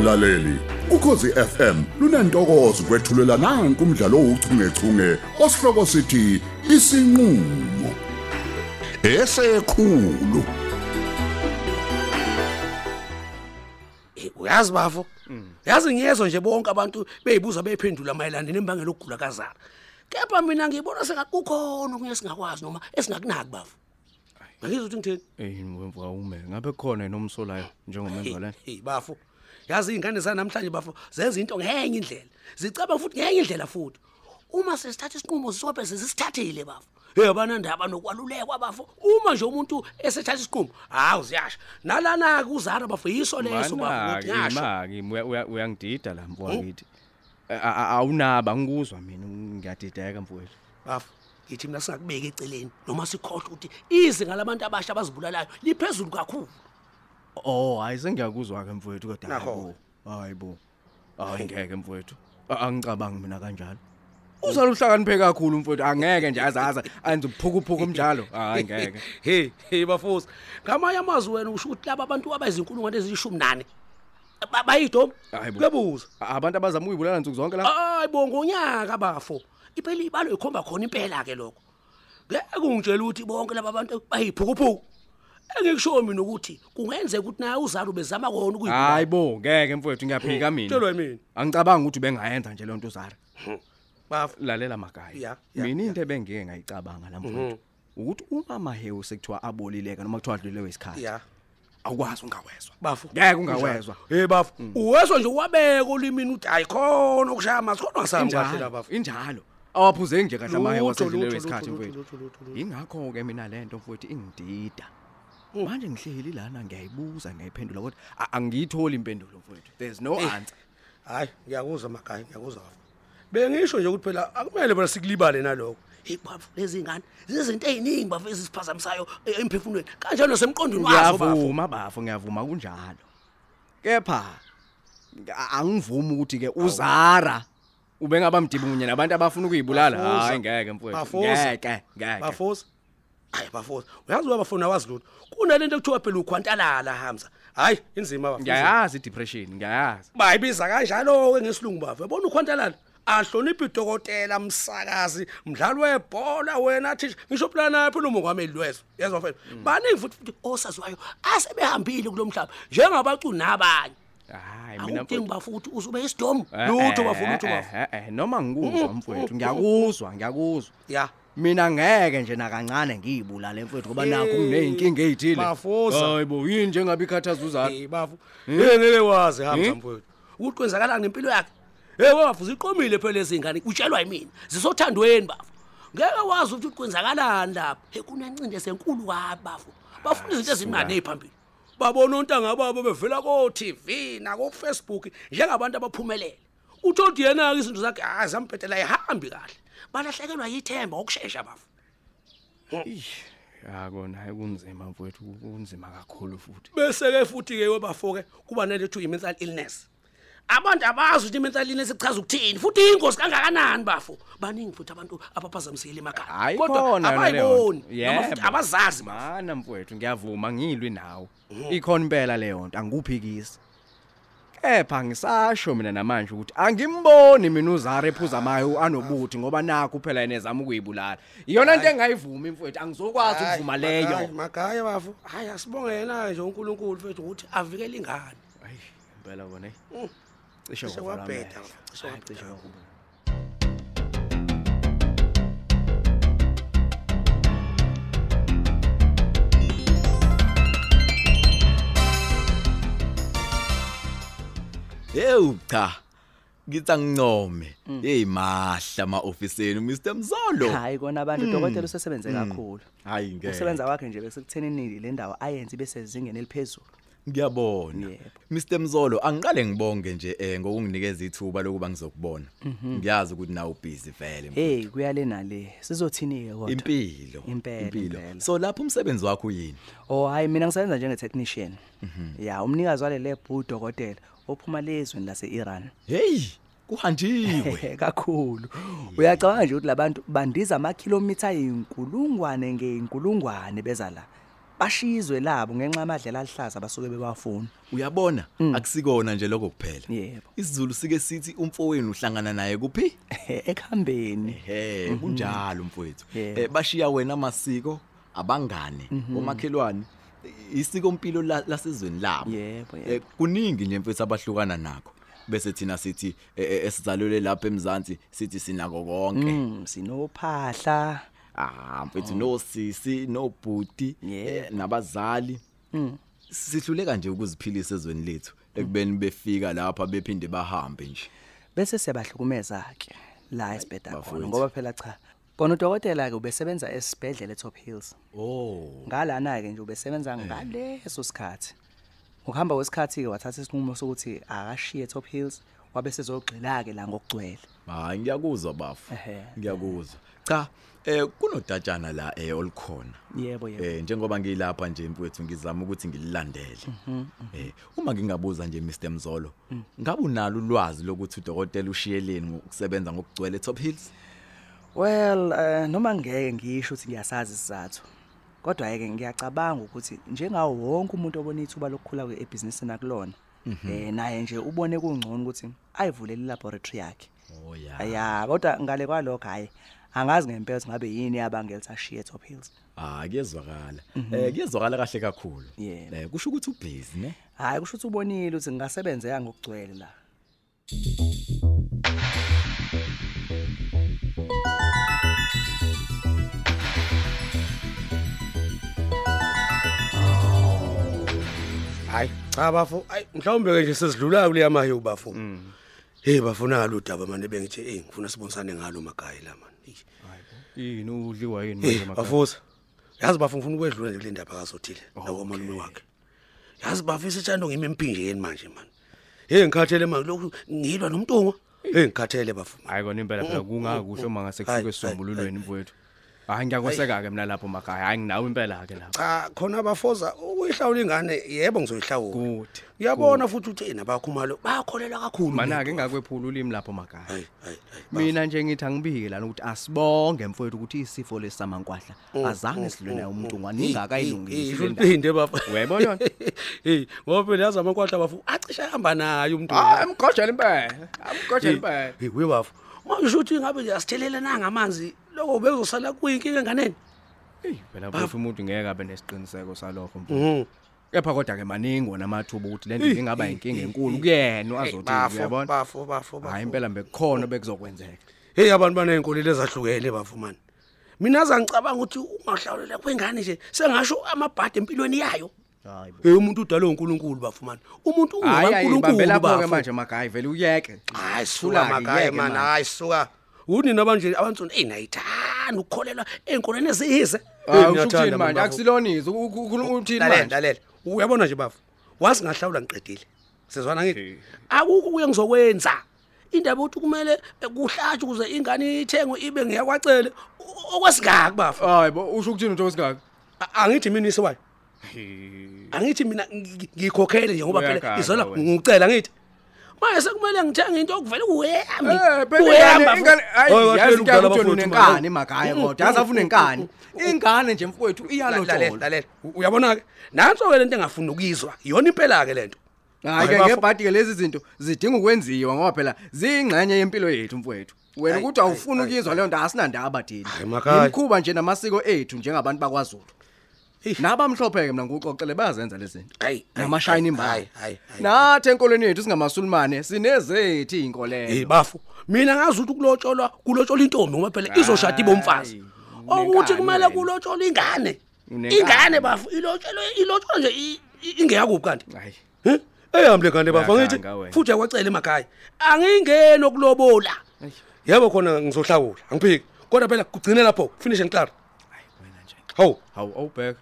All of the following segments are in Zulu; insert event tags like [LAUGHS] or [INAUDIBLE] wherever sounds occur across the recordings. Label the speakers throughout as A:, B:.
A: mlaleli. Ukhosi FM lunantokozo kwethulela nanku umdlalo ouchungechunge osihloko sithi isinqulo. Esekhulu.
B: Uyazi bafo? Yazi ngiyezwa nje bonke abantu beyibuza bephendula mayelana nembangela okugula kazara kepha mina ngibona sengathi kukhona okunye singakwazi noma esingakunaki bafo. Ngizwe ukuthi ngitheni
C: Eh wemvu awume ngabe khona nomsolayo njengomenzi walena
B: hey bafo. Yazi izingane zanamhlanje bafo zenza into ngenye indlela. Zicaba futhi ngenye indlela futhi. Uma sesithatha isinqumo sisobe sesisithathile bafo. Hey abanandaba nokwalulekwa bafo. Uma nje umuntu esethatha isinqumo hawu ziyasha. Nalana kuzara bafo yiso leso bafo
C: Manaki
B: ngiyasho
C: maki uya- uya- uyangidida la mfowethu A- a- awunaba ngikuzwa mina ngiyadideka mfowethu.
B: Bafo yithi mina singakubeka eceleni noma sikhohle ukuthi izinga labantu abasha abazibulalayo liphezulu kakhulu.
C: Oh hayi sengiyakuzwa ke mfowethu kodwa
B: Nakho.
C: hayibo hayibo hayi ngeke mfowethu. A- angicabangi mina kanjalo. Uzala uhlakaniphe kakhulu mfowethu angeke nje azaza anze uphukuphuku umjalo hayi ngeke. [LAUGHS]
B: Hey hey bafosi. Ngamanye amazwi wena usho ukuthi laba abantu abayizinkulungwane ezishumi nane ba- bayidomu
C: Hayi bo.
B: kuyabuza.
C: A- abantu abazama ukuyibulala nsuku zonke la?
B: Hayi bo ngonyaka bafo. Iphela ibalo ikhomba khona impela ke lokho. Ngeke ungitshela ukuthi bonke laba bantu bayiphukuphuku. Engikusho mina ukuthi kungenzeka ukuthi naye uzalo bezama kona ukuyibulala.
C: Hayibo ngeke mfowethu ngiyaphika mina.
B: Tshelwa yimini
C: Angicabanga ukuthi bengayenza nje lonto uzara.
B: Bafo
C: lalela magaya
B: Ya, ya,
C: mina into ebengike ngayicabanga la mfowethu ukuthi uma mahewu sekuthiwa abolileka noma kuthiwa adluliwe isikhathi
B: ya.
C: awukwazi ungawezwa
B: bafo
C: ngeke ungawezwa.
B: Hey bafo uwezwa nje wabeka olimini uthi ayikhona ukushaya amazi khona ngasami kahle la
C: injalo
B: bafo
C: injalo. Awaphuzeki nje kahle amahewu
B: Lutho,
C: asedluliwe
B: lutho,
C: isikhathi
B: lutho,
C: mfowethu.
B: lutho, lutho, lutho.
C: ingakho ke mina lento mfowethu ingidida. Manje ngihleli lana ngiyayibuza ngiyayiphendula kodwa angiyitholi impendulo mfowethu. There's no answer.
B: hayi ngiyakuzwa magaya ngiyakuzwa bengisho nje ukuthi phela akumele bona sikulibale nalokho. Bafo lezi ngane zizinto eziningi bafo ezisiphazamisayo e- emphefumulweni. Kanjalo nasemqondweni wazo bafo
C: ngiyavuma bafo ngiyavuma kunjalo. Kepha angivumi ukuthi ke uzara ubengaba mdibunye nabantu abafuna ukuyibulala.
B: Bafuza.
C: hayi ngeke mfowethu
B: Bafuza.
C: ngeke ngeke.
B: Bafosi hayi bafosi uyazi wabafuna wazi lutho? Kunalento ekuthiwa phela ukhwantalala hamza. Hayi inzima bafosi
C: ngiyayazi depression ngiyayazi.
B: Bayibiza kanjalo ke ngesilungu bafo yabona ukhwantalala? Ahloniphi udokotela msakazi mdlali webhola wena thisha ngisho phela naphi lo mongameli lwezo yezwa mfethu baningi futhi futhi osaziwayo asebehambile kulomhlaba njengabaculi nabanye.
C: Hayi mina
B: awudingi bafu ukuthi uzube isidomo
C: Eh,
B: lutho
C: eh,
B: bafu lutho
C: eh,
B: bafu.
C: eh, eh, noma ngikuzwa mfowethu. ngiyakuzwa ngiyakuzwa.
B: Ya.
C: Mina ngeke nje nakancane ngiyibulale mfowethu ngoba nakho ngineyinkinga ezithile
B: Bafuza.
C: hayibo yini njengabe ikhathaza uzala
B: hey bafu. Hey ngeke wazi hamza
C: Eh?
B: mfowethu. Ukuthi kwenzakalani ngempilo yakhe. Hey bafu ziqomile phela lezi ngane utshelwa yimina. Zisothandweni bafu. Ngeke wazi ukuthi kwenzakalani lapha. Hey kunencinde senkulu kabi bafu. Bafuna izinto ezimnane eziphambili babona ontanga babo bevela ko TV na ko Facebook njengabantu abaphumelele. Uthi yena ke izinto zakhe hayi zampethela ihambi kahle. Balahlekelwa yithemba okusheshsha bafu.
C: Ya kona hayi kunzima mfowethu kunzima kakhulu futhi.
B: Bese ke futhi ke webafoke kuba nelethu mental illness. Abantu abazi ukuthi mental illness ichaza ukuthini futhi ingozi kangakanani bafo baningi futhi abantu abaphazamisile emakhaya.
C: Hayi khona yona leyo
B: abayiboni
C: nto.
B: noma futhi
C: Yebo.
B: abazazi bafo
C: mana mfowethu ngiyavuma ngilwi nawe. Ikhona impela leyo nto angikuphikisi kepha ngisasho mina namanje ukuthi angimboni mina uzara ephuza amayo anobuthi ngoba nakho phela yena ezama ukuyibulala. Iyona into engayivumi mfowethu angizokwazi ukuvuma leyo.
B: Magaya bafo hayi asibonge yena nje uNkulunkulu fethu ukuthi avikele ingane.
C: Hayi impela bona hey
B: Mm.
C: cishe
B: Cishe
C: wavula
B: wabheda,
C: amehlo.
B: cishe
C: Hayi,
B: wabheda.
D: Hey cha. Ngithi angincome. Hey mahla ma-ofisini Mr Mzolo.
E: hayi kona abantu udokotela usesebenze kakhulu
D: Hayi ngeke.
E: ukusebenza kwakhe nje besekuthenini le ndawo ayenze bese zingene eliphezulu
D: Ngiyabona.
E: Yebo.
D: Mr Mzolo angiqale ngibonge nje eh ngokunginikeza ithuba lokuba ngizokubona. Ngiyazi ukuthi nawe busy vele.
E: hey kuyale nale sizothini ke kodwa
D: Impilo.
E: Impela, impela.
D: So lapho umsebenzi wakho uyini?
E: oh hayi mina ngisebenza njenge technician ya umnikazi wale lab udokotela ophuma lezweni lase Iran
D: Hey, kuhanjiwe. [LAUGHS]
E: kakhulu uyacabanga nje ukuthi labantu bandiza ama kilometer ayinkulungwane ngeinkulungwane beza la bashizwe labo ngenxa yamadlela alihlaza basuke bewafuna
D: uyabona? Akusikona nje lokho kuphela.
E: Yebo.
D: isizulu sike sithi umfowenu uhlangana naye kuphi?
E: Ekhambeni.
D: He kunjalo mfowethu. Eh bashiya wena amasiko abangane omakhelwane isiko impilo la- lasezweni labo.
E: Yebo.
D: Eh, kuningi nje mfethu abahlukana nakho. Bese thina sithi eh, esizalelwe lapha emzansi sithi sinako konke.
E: Mm, sinophahla.
D: Ah mfethu nosisi nobhuti
E: Yebo.
D: eh, nabazali. Sihluleka nje ukuziphilisa ezweni lethu ekubeni befika lapha bephinde bahambe nje.
E: Bese siyabahlukumeza ke la esibhedla khona
D: bafowethu.
E: ngoba phela cha bona udokotela ke ubesebenza esibhedlela eTop Hills.
D: Oh.
E: Ngalana ke nje ubesebenza ngaleso sikhathi. Ukuhamba kwesikhathi ke wathatha isinqumo sokuthi akashiye Top Hills wabe sezogxila ke la ngokugcwele.
D: Hayi ngiyakuzwa bafu
E: Ehhe.
D: ngiyakuzwa. Cha eh kunodatshana la eh olukhona
E: yebo yebo
D: Eh njengoba ngilapha nje mfowethu ngizama ukuthi ngililandele. Eh uma ngingabuza nje Mr Mzolo, ngabe unalo ulwazi lokuthi udokotela ushiyeleni ngokusebenza ngokugcwele eTop Hills?
E: well eh, noma ngeke ngisho ukuthi ngiyasazi isizathu kodwa yeke ngiyacabanga ukuthi njengawo wonke umuntu obona ithuba lokukhula kwebusiness nakulona eh naye nje ubone kungcono ukuthi ayivulele laboratory yakhe
D: Oh ya.
E: aya kodwa ngale kwalokho hayi angazi ngempela ukuthi ngabe yini yabangela ukuthi ashiye Top Hills
D: Ah kuyezwakala. Eh kuyezwakala kahle kakhulu.
E: Yebo.
D: Eh kusho ukuthi ubusy ne?
E: hayi kusho ukuthi ubonile ukuthi ngingasebenzeka ngokugcwele la
B: hayi cha bafo hayi mhlawumbe ke nje sesidlula kule yamahe ubafo hey bafuna ngalo udaba manje bengithi hey ngifuna sibonisane ngalo magayi la man
C: yini udliwa yini manje makhaya?
B: bafuza yazi bafo ngifuna ukwedlula nje kule ndaba kazothile nawo malume wakhe. Yazi bafisa ithando ngime empinjeni manje man. Hey ngikhathele manje lokhu ngilwa nomntungwa hey. Ngikhathele bafo
C: hayi kona impela phela kungakuhle uma ngase
B: Hayi,
C: kufike
B: hayi,
C: sisombululweni mfowethu. Hayi ngiyakoseka ke mina lapho makhaya hayi nginawe impela ke lapho.
B: Cha khona bafoza ukuyihlawula ingane yebo ngizoyihlawula.
C: Good,
B: uyabona futhi uthi ena bakhumalo bayakholela kakhulu.
C: Mana ke ngakwephula ulimi lapho makhaya
B: hayi hayi hayi
C: mina nje ngithi angibike lana ukuthi asibonge mfowethu ukuthi isifo lesamankwahlala azange silwe naye umuntu nganingakayilungisi le ndaba.
B: uliphinde baba
C: Uyayibona yona? [LAUGHS]
B: hey ngoba phela yazi amankwahla bafu acisha hamba naye umuntu
C: hayi amgojela impela amgojela impela.
B: hey we bafu manje uthi ngabe nje asithelela nanga amanzi lokho bezosala kuyinkinga enganeni.
C: Hey, phela futhi umuntu ngeke abe nesiqiniseko salokho mfowethu.
B: Mhm.
C: Kepha kodwa ke maningi wona amathuba ukuthi le nto ingaba inkinga enkulu kuyena azothi
B: bafo
C: uyabona?
B: bafo bafo
C: hayi impela bekukhona bekuzokwenzeka.
B: Hey abantu baneyinkolelo ezahlukene bafu man mina azangicabanga ukuthi ungahlawulela kwengane nje sengasho amabhadi empilweni yayo.
C: Hayi bo.
B: Hey umuntu udalwe uNkulunkulu bafu man umuntu
C: hayi hayi bambe lapho ke
B: bafu
C: manje makhaya vele uyeke.
B: Hayi
C: Thula-ke,
B: suka makaya
C: yeke
B: man
C: manje.
B: hayi suka. Unina manje abantsoni hey nayithanda ukukholelwa einkolweni eziyize
C: hayi usho ukuthini manje? akusilonizo ukhuluma uthini
B: lalela
C: manje?
B: Lalela uyabona nje bafu? Wazi ngahlawula ngiqedile. Sizwana ngithi? Akukho kuye ngizokwenza. Indaba ukuthi kumele eh, kuhlatshwe ukuze ingane ithengwe ibe ngiyakwacele okwesingaki bafu?
C: Hayi bo usho ukuthini utho singaka
B: A- angithi mina isiwayo angithi mina ngi- ngikhokhele nje ngoba phela
C: Uyaganga
B: izola
C: wena.
B: ngicela ngithi. Manje sekumele ngithenge into okuvela kuyami
C: Eh phela ingane ingane hayi yazi kuya ukuthi unenkani emakhaya kodwa yazi afuna inkani. Ingane nje mfowethu
B: lalela
C: iyalojola
B: lalela. Uyabona ke nanso ke lento engafuni ukuyizwa iyona impela ke lento
C: hayi ke
B: Hayi, bafo-
C: ngebhadi ke lezi zinto zidinga ukwenziwa ngoba phela ziyingxenye yempilo yethu mfowethu. Wena
B: Hayi,
C: ukuthi
B: hayi,
C: awufuni
B: hayi,
C: ukuyizwa leyo nto asinandaba thina
B: Hayi, makhaya.
C: imkhuba nje namasiko ethu njengabantu bakwaZulu. Nabamhlophe ke mina ngikuxoxele bayazenza lezi zinto.
B: Hayi, hayi,
C: namashayini
B: hayi,
C: imbali
B: hayi, hayi, hayi.
C: nathi enkolweni yethu singamasulumane sinezethu
B: hey
C: inkolelo
B: bafu mina ngazi ukuthi kulotsholwa kulotsholwa intombi ngoba phela izoshada ibomfazi.
C: Hayi,
B: ukuthi
C: unenkani
B: kumele
C: wena.
B: kulotsholwa ingane.
C: Unenkani.
B: ingane bafu ilotsholwe ilotsholwa nje i- i- ingeyakuphi kanti?
C: Hayi.
B: Eh? ehambe le ngane bafu angithi
C: Uyaganga wena.
B: futhi yakwacela emakhaya. Angingeni okulobola yebo khona ngizohlawula angiphiki. Kodwa phela kugcine lapho finish and clear
C: hayi wena nje.
B: Hawu.
C: Hawu awubheka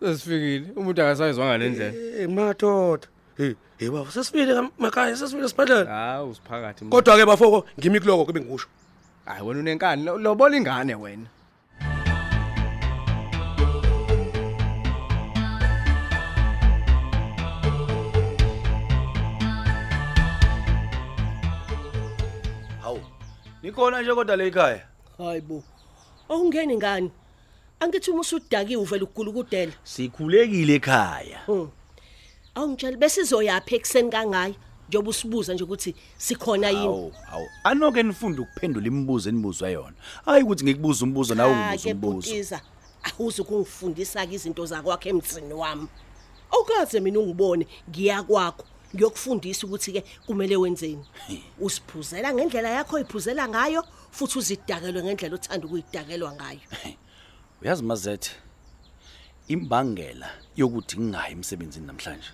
C: sesifikile. Umuntu akasayizwanga le ndlela.
B: Eh madoda. Hey hey baba sesifile emakhaya sesifile sibhedlela
C: hawu siphakathi mna.
B: kodwa ke bafoko ngimi kuloko kube ngikusho.
C: Hayi wena unenkani lo- lobola ingane wena.
F: Hawu. Nikhona nje kodwa le ekhaya?
G: hayi bo. Awungeni ngani?
F: Angithi uma usudakiwe uvela ukugulukudela.
H: Sikhulekile ekhaya.
F: Awungitshela bese izoyapha ekseni kangayi njengoba usibuza nje ukuthi sikhona yini.
H: Awu, awu. Anoke nifunde ukuphendula imibuzo enibuzwa yona. Hayi ukuthi ngikubuza umbuzo nawe ungibuza umbuzo.
F: butiza. Awuze kungifundisa ke izinto zakwakhe emzini wami. Awukaze mina ungibone ngiya kwakho ngiyokufundisa ukuthi ke kumele wenzeni. [LAUGHS] Usiphuzela ngendlela yakho oyiphuzela ngayo futhi uzidakelwe ngendlela othanda ukuyidakelwa ngayo. [LAUGHS]
H: Uyazi mazethe imbangela yokuthi ngingayi emsebenzini namhlanje.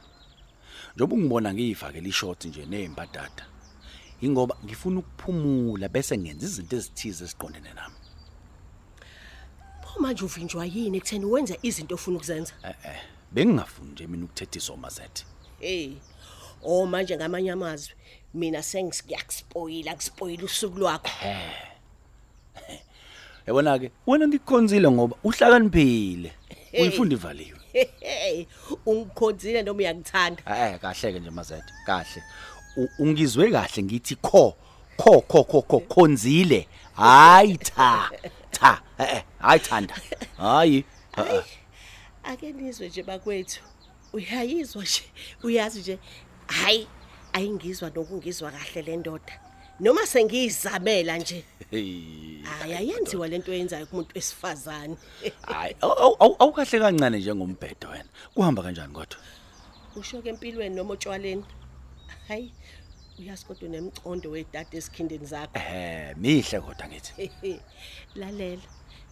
H: Njoba ungibona ngiyifakela ishort nje nezimbadada. Ingoba ngifuna ukuphumula bese ngenza izinto ezithize esiqondene nami.
F: Pho manje uvinjwa yini ekutheni wenze izinto ofuna ukuzenza?
H: Eh eh bengingafuni nje mina ukuthethiswa mazethe.
F: Hey. Oh manje ngamanye amazwi mina sengiyakuspoila kuspoila usuku lwakho.
H: Yabona ke wena ngikukhonzile ngoba uhlakaniphile. Uyifunda ivaliwe.
F: Ungikhonzile noma uyakuthanda?
H: Eh kahle ke nje mazethe kahle. Ungizwe kahle ngithi kho kho kho kho kho khonzile. Hayi cha. Cha eh hayi thanda. Hayi.
F: Ake nizwe nje bakwethu. Uyayizwa nje, uyazi nje. Hayi, ayingizwa nokungizwa kahle le ndoda. Noma sengiyizamela nje.
H: Hey.
F: Hayi ayenziwa lento yenzayo kumuntu wesifazane. [LAUGHS]
H: Hayi awu- awu- awukahle kancane njengombhedo wena. Kuhamba kanjani kodwa?
F: Usho ke empilweni noma otshwaleni. Hayi, uyazi kodwa nemcondo wedade esikhindeni zakho.
H: Eh mihle kodwa ngithi.
F: Lalela.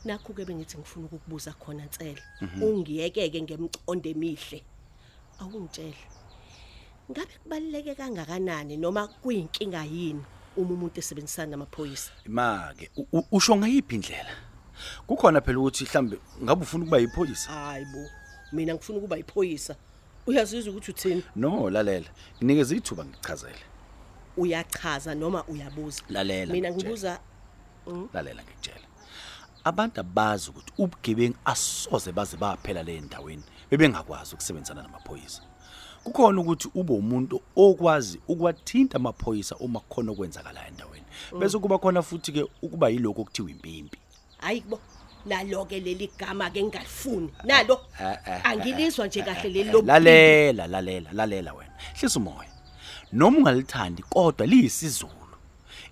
F: Nakho ke bengithi ngifuna ukukubuza khona Ntsele. Ungiyekeke ngemcondo emihle. Awungitshele. Ngabe kubaleke kangakanani noma kuyinkinga yini uma umuntu esebenzisana namaphoyisa?
H: Make usho ngayiphi indlela? Kukhona phela ukuthi mhlambe ngabe ufuna ukuba yiphoyisa?
F: Hayibo, mina ngifuna ukuba yiphoyisa. Uyazizwa ukuthi uthini?
H: No lalela. Nginikeze ithuba ngichazele.
F: Uyachaza noma uyabuza?
H: Lalela,
F: Mina ngibuza
H: lalela ngikutshela abantu abazi ukuthi ubugebengu asoze baze baphela le ndaweni bebengakwazi ukusebenzana namaphoyisa kukhona ukuthi ube umuntu okwazi ukwathinta amaphoyisa uma kukhona okwenzakala endaweni. Bese kuba khona futhi ke ukuba yiloko okuthiwa impimpi.
F: Hayi kubo nalo ke leli gama ke ngalifuni nalo angilizwa nje kahle leli lo
H: lalela lalela lalela wena. Hlisa umoya. Noma ungalithandi kodwa liyisizulu.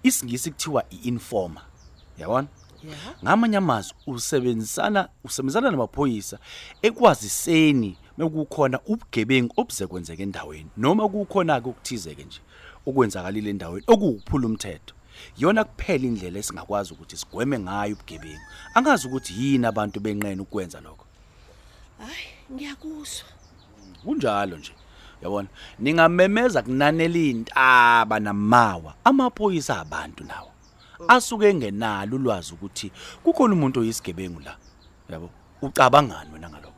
H: Isingisi kuthiwa iinformer. Yabona
F: Yeah.
H: ngamanye amazwi usebenzisana usebenzisana namaphoyisa ekwaziseni mekukhona ubugebengu obuze kwenzeka endaweni noma kukhona ke ukuthizeke nje okwenzakalile endaweni okuwukuphula umthetho. Yona kuphela indlela esingakwazi ukuthi sigweme ngayo ubugebengu. Angazi ukuthi yini abantu benqena ukwenza lokho.
F: Hayi ngiyakuzwa
H: kunjalo nje yabona? Ningamemeza kunanela intaba namawa amaphoyisa abantu nawo. Asuke engenalo ulwazi ukuthi kukhona umuntu oyisigebengu la yabo? Ucabangani wena ngalokho?
F: hayi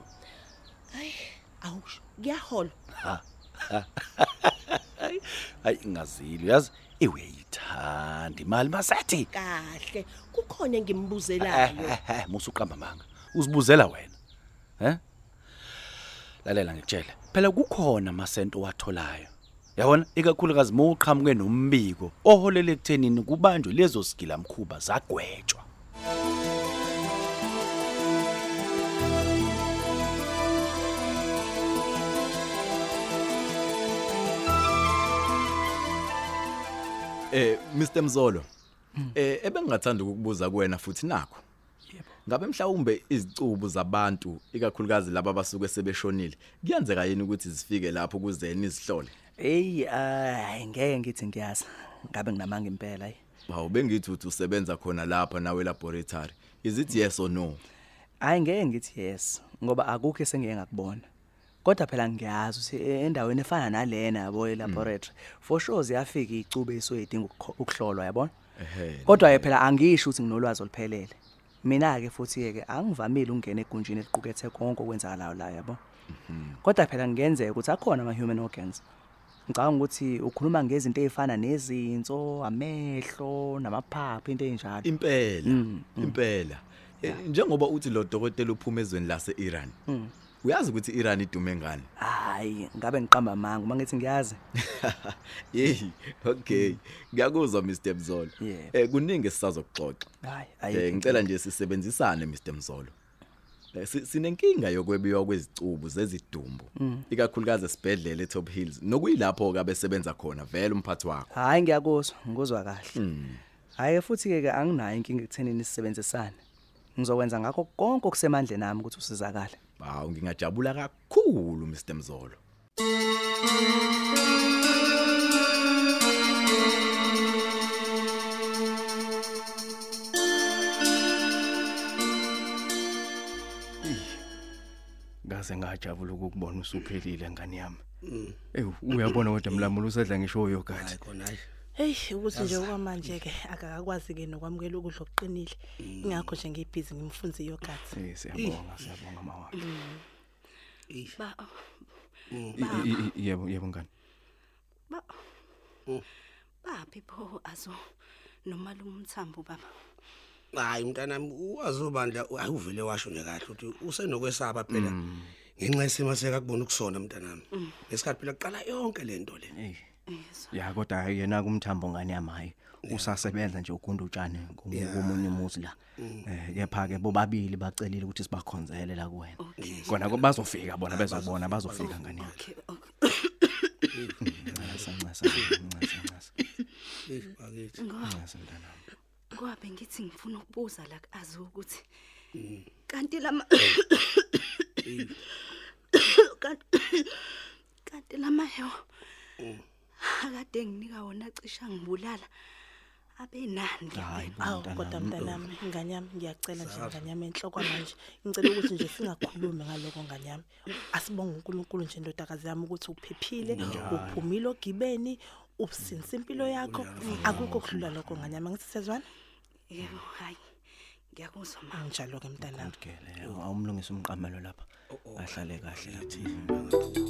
F: awusho. Kuyahola. [LAUGHS]
H: Hayi ingazili yazi iweyithanda imali masethi
F: kahle. Kukhona
H: Eh,
F: engimbuzelayo
H: eh, musuqamba manga uzibuzela wena. He lalela ngikutshela phela kukhona amasento owatholayo yabona? Ikakhulukazi mawuqhamuke nombiko oholele ekuthenini kubanjwe lezo skila mkhuba zagwetshwa.
D: Eh Mr Mzolo. Eh ebengingathanda ukukubuza kuwena futhi nakho. Yebo. Ngabe mhlawumbe izicubu zabantu ikakhulukazi laba abasuke sebeshonile kuyenzeka yini ukuthi zifike lapho kuzeni izihlole?
E: Hey, ay ngeke ngithi ngiyazi. Ngabe nginamanga impela ayi.
D: Hawu bengithi uthi usebenza khona lapha nawe laboratory. Is it yes or no?
E: Hayi ngeke ngithi yes ngoba akukho esengeke ngakubona. Kodwa phela ngiyazi ukuthi e- endaweni efana nalena yabo elaboratory for sure ziyafika icube esoyidinga ukukho- ukuhlolwa yabona.
D: Ehhe.
E: Kodwa phela angisho ukuthi nginolwazi oluphelele. Mina ke futhi ke angivamile ukungena egunjini eliqukethe konke okwenzakalayo la yabo. Kodwa phela ngenzeka ukuthi akhona ama human organs. Ngicabanga ukuthi ukhuluma ngezinto ezifana nezinso, amehlo, namaphaphu into enjalo.
D: Impela. Impela. Eh, Njengoba uthi lo dokotela uphuma ezweni lase Iran. Uyazi ukuthi Iran idume ngani?
E: Hayi, ngabe ngiqamba manga uma ngithi ngiyazi. [LAUGHS]
D: Hey, okay. Ngiyakuzwa Mr Mzolo.
E: Yebo.
D: Eh kuningi sisazokuxoxa.
E: Hayi,
D: Eh
E: ayikho.
D: ngicela nje sisebenzisane Mr Mzolo. Eh, si- sinenkinga yokwebiwa kwezicubu zezidumbu ikakhulukazi esibhedlela eTop Hills nokuyilapho ke abesebenza khona vele umphathi wakho
E: hayi ngiyakuzwa ngikuzwa kahle hayi futhi ke ke anginayo inkinga ekuthenini sisebenzisane ngizokwenza ngakho konke okusemandleni nami ukuthi usizakale.
D: Hawu ngingajabula kakhulu Mr Mzolo.
C: Ngaze ngajabula ukukubona usuphelile ngani yami. Eh uyabona kodwa mlamulo usedla ngisho yogathi
B: hayi khona hayi.
G: Hey ukuthi nje okwamanje ke [LAUGHS] akakwazi ke nokwamukela ukudla okuqinile. Ingakho nje ngibhizi ngimfunze yogurt.
C: Eh siyabonga siyabonga mawa
I: Ba
C: I- i- i- Yebo yebo ngani?
I: ba Baphi pho azo nomalume umthambo baba.
B: hayi mntanami wazobandla hayi uvele washo nje kahle ukuthi usenokwesaba phela. Ngenxa yesimo sekakubona ukusona mntanami. Lesikhathi phela kuqala yonke lento le.
C: Eh ya kodwa hayi yena kumthambo ngani yami hayi usasebenza nje ugunda utshani komunye umuzi la. Eh kepha ke bobabili bacelile ukuthi sibakhonzele la kuwena. Kona ko bazofika bona bezobona bazofika. ngani? yami
I: Okay okay.
C: ncasa ncasa ncasa ncasa
B: Eh, bakithi.
C: Ncasa mntanami.
I: Kwabe ngithi ngifuna ukubuza la azi ukuthi kanti lama [COUGHS] [COUGHS] kanti kanti lama hewa akade nginika wona cisha ngibulala. Abenani
C: hayi
G: Awu kodwa mntanami inganyami ngiyacela nje inganyami enhloko manje. Ngicela ukuthi nje singakhulumi ngaloko nganyami. Asibonge uNkulunkulu nje ndodakazi yami ukuthi uphephile, uphumile ogibeni, usinsa impilo yakho. Akukho okudlula lokho nganyami. Ngithi sezwana.
I: yebo hayi. Ngiyakuzwa ma.
G: Anginjalo ke mntanami.
C: Gele awumlungisa umqamelo lapha. Ahlale kahle lathi